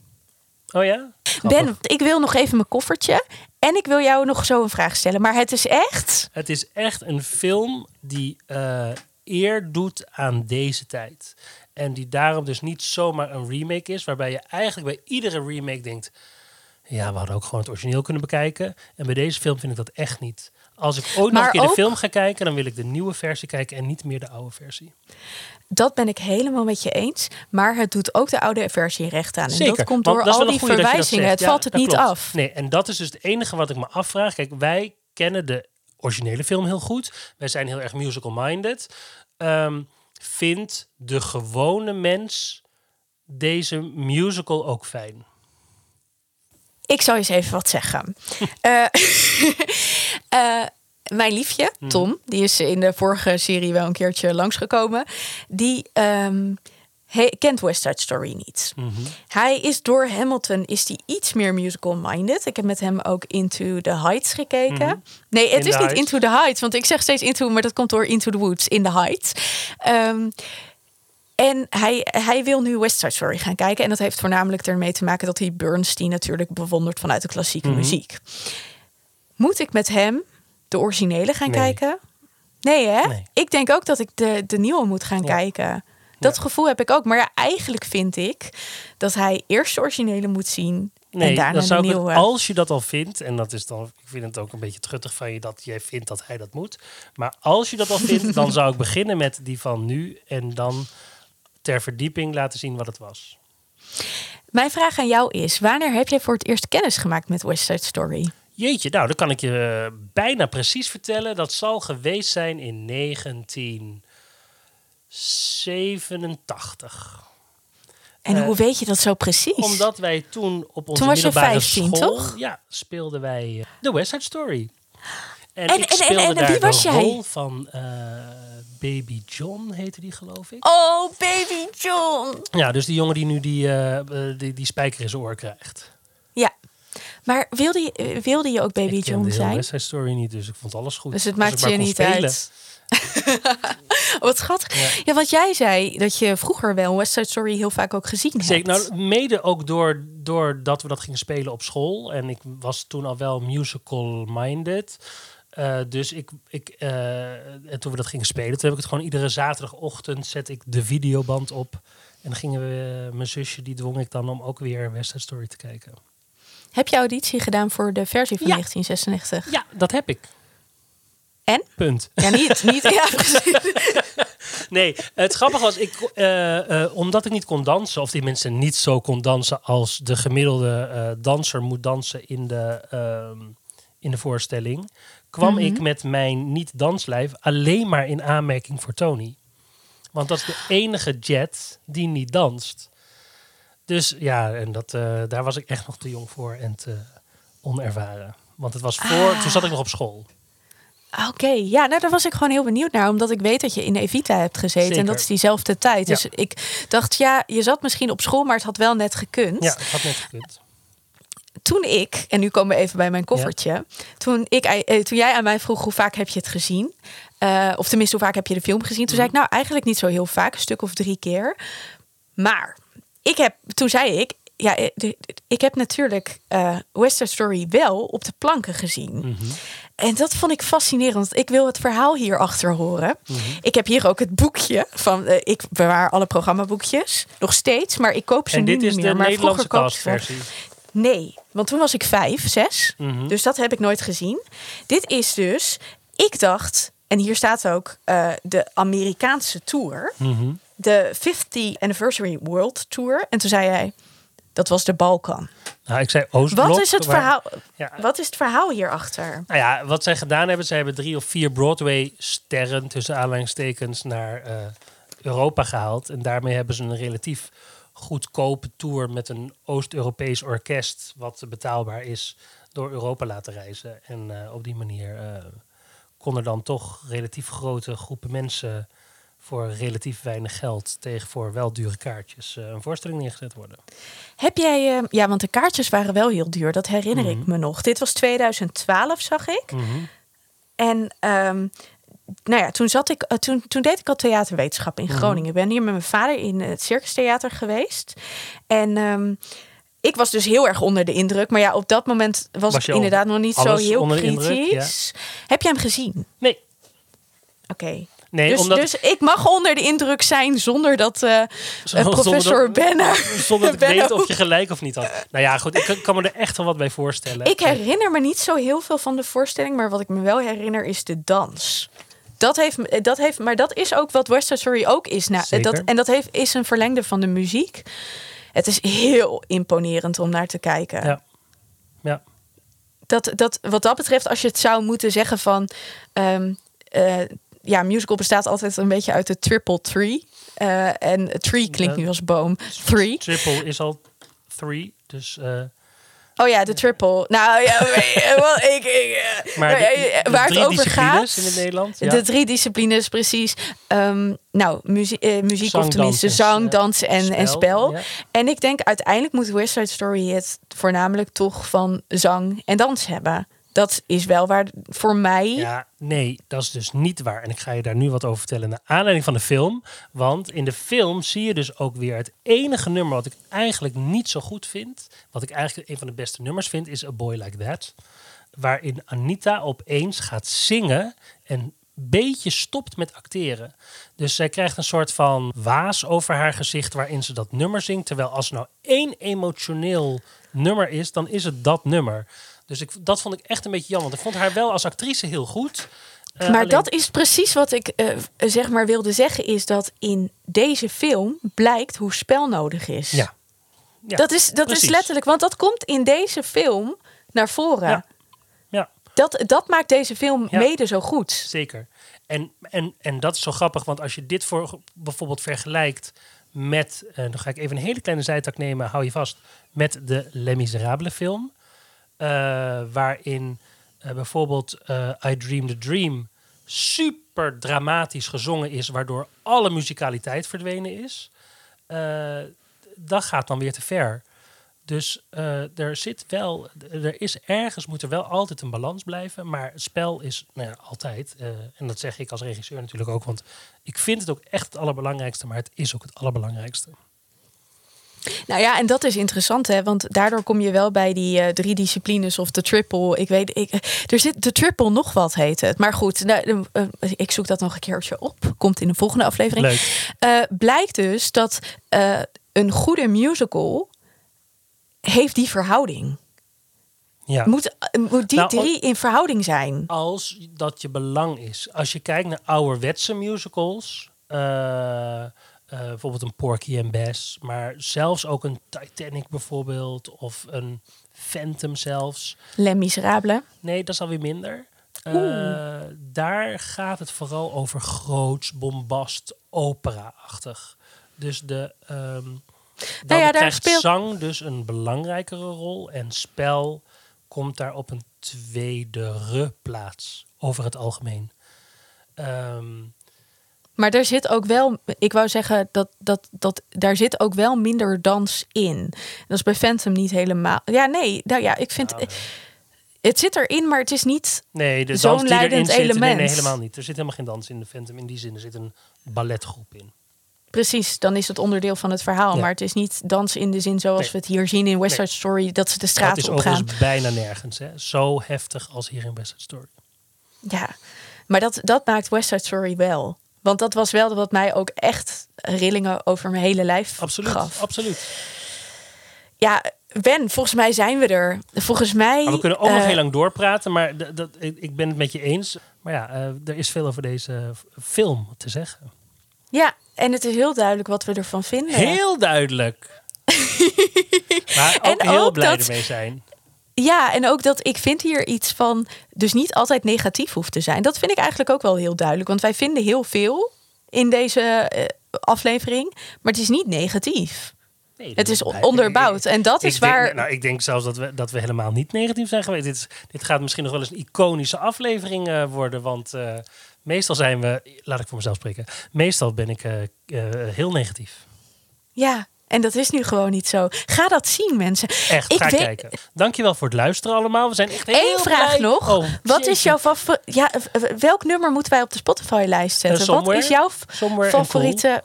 Oh ja? Ben, ik wil nog even mijn koffertje. En ik wil jou nog zo een vraag stellen. Maar het is echt. Het is echt een film die eh, eer doet aan deze tijd. En die daarom dus niet zomaar een remake is, waarbij je eigenlijk bij iedere remake denkt: ja, we hadden ook gewoon het origineel kunnen bekijken. En bij deze film vind ik dat echt niet. Als ik ooit nog een keer de film ga kijken, dan wil ik de nieuwe versie kijken en niet meer de oude versie. Dat ben ik helemaal met je eens. Maar het doet ook de oude versie recht aan. En Zeker. dat komt door dat al die verwijzingen. Het Ja, valt het niet klopt. af. Nee, en dat is dus het enige wat ik me afvraag. Kijk, wij kennen de originele film heel goed. Wij zijn heel erg musical-minded. Ehm, vindt de gewone mens deze musical ook fijn? Ik zal eens even wat zeggen. Eh, eh, mijn liefje, Mhm. Tom, die is in de vorige serie wel een keertje langsgekomen. Die he- kent West Side Story niet. Mhm. Hij is door Hamilton is die iets meer musical-minded. Ik heb met hem ook Into the Heights gekeken. Nee, het Mhm. In is niet Heights. Into the Heights, want ik zeg steeds Into, maar dat komt door Into the Woods, in the Heights. Ehm, en hij, hij wil nu West Side Story gaan kijken. En dat heeft voornamelijk ermee te maken dat hij Bernstein natuurlijk bewondert vanuit de klassieke Mhm. muziek. Moet ik met hem de originele gaan Nee. kijken? Nee, hè? Nee. Ik denk ook dat ik de, de nieuwe moet gaan Ja. kijken. Dat Ja. gevoel heb ik ook. Maar ja, eigenlijk vind ik dat hij eerst de originele moet zien. Nee, en daarna dan zou de het- nieuwe. als je dat al vindt, en dat is dan, ik vind het ook een beetje truttig van je dat jij vindt dat hij dat moet. Maar als je dat al vindt, dan zou ik beginnen met die van nu en dan ter verdieping laten zien wat het was. Mijn vraag aan jou is: wanneer heb jij voor het eerst kennis gemaakt met West Side Story? Jeetje, nou, dan kan ik je eh, bijna precies vertellen. Dat zal geweest zijn in 1987. En Eh, hoe weet je dat zo precies? Omdat wij toen op onze Toen was je middelbare 15, school... toch? Ja, speelden wij eh, de West Side Story. En, En- ik en- en- speelde en daar wie was de jij? rol van eh, Baby John, heette die geloof ik. Oh, baby John. Ja, dus die jongen die nu die, eh, eh, die, die spijker in zijn oor krijgt. Ja. Maar wilde je, eh, wilde je ook baby ik John zijn? Side Story niet, dus ik vond alles goed. Dus het ik maakt je niet spelen. uit. Wat schattig. Ja. Ja. want jij zei dat je vroeger wel West Side Story heel vaak ook gezien hebt. Zeker, nou, mede ook door, doordat we dat gingen spelen op school. En ik was toen al wel musical-minded. Eh, dus ik, ik eh, en toen we dat gingen spelen, toen heb ik het gewoon iedere zaterdagochtend zet ik de videoband op. En dan gingen we, mijn zusje, die dwong ik dan om ook weer West Side Story te kijken. Heb je auditie gedaan voor de versie van Ja. 1996? Ja, dat heb ik. En? Punt. Ja, niet. niet ja. Nee, het grappige was, ik, eh, eh, omdat ik niet kon dansen, of die mensen niet zo kon dansen als de gemiddelde eh, danser moet dansen in de, ehm, in de voorstelling, kwam Mhm. ik met mijn niet-danslijf alleen maar in aanmerking voor Tony. Want dat is de enige jet die niet danst. Dus ja, en dat, eh, daar was ik echt nog te jong voor en te onervaren. Want het was voor, Ah. toen zat ik nog op school. Oké, ja, nou daar was ik gewoon heel benieuwd naar. Omdat ik weet dat je in Evita hebt gezeten. En dat is diezelfde tijd. Ja. Dus ik dacht, ja, je zat misschien op school, maar het had wel net gekund. Ja, het had net gekund. Toen ik, en nu komen we even bij mijn koffertje. Toen, ik, eh, toen jij aan mij vroeg hoe vaak heb je het gezien? Eh, of tenminste, hoe vaak heb je de film gezien? Toen zei ik, nou eigenlijk niet zo heel vaak, een stuk of drie keer. Maar ik heb, toen zei ik, ja, eh, ik heb natuurlijk West Side Story wel op de planken gezien. Mhm. En dat vond ik fascinerend. Ik wil het verhaal hierachter horen. Mhm. Ik heb hier ook het boekje van. ik bewaar alle programmaboekjes nog steeds, maar ik koop ze En nu niet meer. maar Nederlandse vroeger koop ik ze. Nee, want toen was ik vijf, zes. Mhm. Dus dat heb ik nooit gezien. Dit is dus, ik dacht, en hier staat ook eh, de Amerikaanse tour, Mhm. de 50th Anniversary World Tour. En toen zei jij, dat was de Balkan. Nou, ik zei Oostblok. Wat is het verhaal? Ja, Wat is het verhaal hierachter? Nou ja, wat zij gedaan hebben, zij hebben drie of vier Broadway-sterren tussen aanleidingstekens naar eh, Europa gehaald. En daarmee hebben ze een relatief goedkope tour met een Oost-Europees orkest, wat betaalbaar is, door Europa laten reizen. En eh, op die manier eh kon er dan toch relatief grote groepen mensen voor relatief weinig geld tegen voor wel dure kaartjes eh, een voorstelling neergezet worden. Heb jij, eh, ja, want de kaartjes waren wel heel duur, dat herinner Mhm. ik me nog. Dit was 2012, zag ik. Mhm. En ehm, nou ja, toen, zat ik, eh, toen, toen deed ik al theaterwetenschap in Mhm. Groningen. Ik ben hier met mijn vader in het Circus Theater geweest. En ehm, ik was dus heel erg onder de indruk. Maar ja, op dat moment was, ik inderdaad nog niet zo heel onder de indruk? kritisch. Heb je hem gezien? Nee, Oké. nee Dus, omdat dus ik mag onder de indruk zijn zonder dat Zonder professor Benner... Zonder dat ik weet of je gelijk of niet had. Nou ja, goed, ik kan- kan me er echt wel wat bij voorstellen. Ik herinner me niet zo heel veel van de voorstelling, maar wat ik me wel herinner is de dans. Dat heeft, me- dat heeft, maar dat is ook wat West Side Story ook is. Nou, Zeker. dat, en dat heeft, is een verlengde van de muziek. Het is heel imponerend om naar te kijken. Ja. Ja. Dat, dat, wat dat betreft, als je het zou moeten zeggen van... ehm, eh, ja, musical bestaat altijd een beetje uit de triple tree. Eh, en tree klinkt nu als boom. Three. Triple is al three, dus... eh, Oh ja, de triple. Nou ja, wel, ik, ik, eh, maar nou, de, eh, de waar het over gaat. in het Nederland. Ja. De drie disciplines, precies. Ehm, nou, muzie- eh, muziek Zang, of tenminste dans zang, dans en, en spel. ja. En ik denk uiteindelijk moet West Side Story het voornamelijk toch van zang en dans hebben. Dat is wel waar voor mij. Ja, nee, dat is dus niet waar. En ik ga je daar nu wat over vertellen naar aanleiding van de film. Want in de film zie je dus ook weer het enige nummer wat ik eigenlijk niet zo goed vind. Wat ik eigenlijk een van de beste nummers vind, is A Boy Like That. Waarin Anita opeens gaat zingen en beetje stopt met acteren. Dus zij krijgt een soort van waas over haar gezicht waarin ze dat nummer zingt. Terwijl als er nou één emotioneel nummer is, dan is het dat nummer. Dus ik, dat vond ik echt een beetje jammer. Want ik vond haar wel als actrice heel goed. Eh, maar alleen- dat is precies wat ik eh, zeg maar wilde zeggen, is dat in deze film blijkt hoe spel nodig is. Ja. Ja, dat is, dat precies. is letterlijk, want dat komt in deze film naar voren. Ja. Ja, Dat, dat maakt deze film Ja. mede zo goed. zeker. En, en, en dat is zo grappig, want als je dit voor bijvoorbeeld vergelijkt met, eh, dan ga ik even een hele kleine zijtak nemen, hou je vast, met de Les Miserables film. Eh, waarin eh, bijvoorbeeld eh, I Dream the Dream super dramatisch gezongen is, waardoor alle muzikaliteit verdwenen is. Dat gaat dan weer te ver. Dus er zit wel, er is ergens moet er wel altijd een balans blijven, maar het spel is nou ja, altijd, en dat zeg ik als regisseur natuurlijk ook, want ik vind het ook echt het allerbelangrijkste, maar het is ook het allerbelangrijkste. Nou ja, en dat is interessant, hè? Want daardoor kom je wel bij die eh, drie disciplines of de triple. Ik weet, ik, er zit de triple nog wat heet het. Maar goed, nou, eh, eh, ik zoek dat nog een keertje op. Komt in de volgende aflevering. Eh, blijkt dus dat eh, een goede musical heeft die verhouding. Ja. Moet, eh, moet die Nou, drie in verhouding zijn? Als dat je belang is. Als je kijkt naar ouderwetse musicals, eh, bijvoorbeeld een Porky and Bess, maar zelfs ook een Titanic bijvoorbeeld, of een Phantom zelfs. Les Miserables. Nee, dat is alweer minder. Eh, daar gaat het vooral over groots, bombast, opera-achtig. Dus de, dan Nou ja, daar krijgt speelt- zang dus een belangrijkere rol en spel komt daar op een tweede plaats over het algemeen. Ehm, Maar er zit ook wel, ik wou zeggen dat, dat, dat daar zit ook wel minder dans in. Dat is bij Phantom niet helemaal. Ja, nee, nou ja, ik vind. nee. Het zit erin, maar het is niet. nee, de Zo'n dans die erin leidend zit, nee, nee, element. helemaal niet. Er zit helemaal geen dans in de Phantom. In die zin, er zit een balletgroep in. Precies, dan is het onderdeel van het verhaal. Ja. Maar het is niet dans in de zin zoals Nee. we het hier zien in West. Side Story, dat ze de Dat straten is opgaan. overigens bijna nergens. Hè. Zo heftig als hier in West Side Story. Ja, maar dat, dat maakt West Side Story wel. Want dat was wel wat mij ook echt rillingen over mijn hele lijf Absoluut, gaf. absoluut. Ja, Ben, volgens mij zijn we er. Volgens mij. Maar we kunnen ook nog eh, heel lang doorpraten, maar dat, ik, ben het met je eens. Maar ja, eh, er is veel over deze f- film te zeggen. Ja, en het is heel duidelijk wat we ervan vinden. Heel duidelijk. maar ook En heel ook blij dat- ermee zijn. Ja, en ook dat ik vind hier iets van, dus niet altijd negatief hoeft te zijn. Dat vind ik eigenlijk ook wel heel duidelijk. Want wij vinden heel veel in deze eh, aflevering, maar het is niet negatief. Nee, Het is onderbouwd. En dat Ik is denk- waar. nou, ik denk zelfs dat we, dat we helemaal niet negatief zijn geweest. Dit, is- dit gaat misschien nog wel eens een iconische aflevering eh, worden. Want eh, meestal zijn we, laat ik voor mezelf spreken. Meestal ben ik heel negatief. Ja, en dat is nu gewoon niet zo. Ga dat zien, mensen. Echt, Ik ga weet- kijken. Dankjewel voor het luisteren allemaal. We zijn echt heel Eén vraag blij. nog. Oh, Wat is jouw favoriete? Ja, welk nummer moeten wij op de Spotify-lijst zetten? Eh, Wat is jouw f- Somewhere and favoriete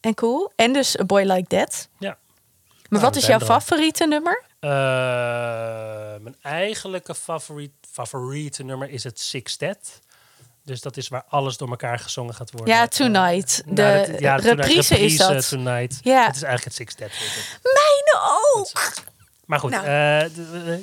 en cool. En dus A Boy Like That. Ja. Maar Nou, wat is jouw favoriete nummer? Eh, mijn eigenlijke favoriet, favoriete nummer is het Sixtet. Dus dat is waar alles door elkaar gezongen gaat worden. Ja, Tonight. Eh, De nou, Tonight, reprise is dat. Tonight. Ja. Het is eigenlijk het heet het. Mijn ook. Maar goed, Nou. eh,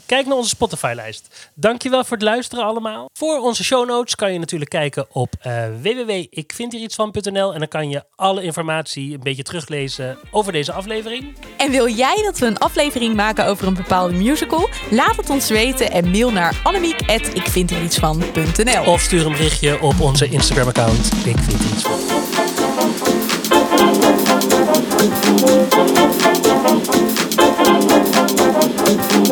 kijk naar onze Spotify-lijst. Dankjewel voor het luisteren allemaal. Voor onze show notes kan je natuurlijk kijken op eh www.ikvindhierietsvan.nl en dan kan je alle informatie een beetje teruglezen over deze aflevering. En wil jij dat we een aflevering maken over een bepaalde musical? Laat het ons weten en mail naar annemiek.ikvinderietsvan.nl Of stuur een berichtje op onze Instagram-account. Ik vind iets van. Thank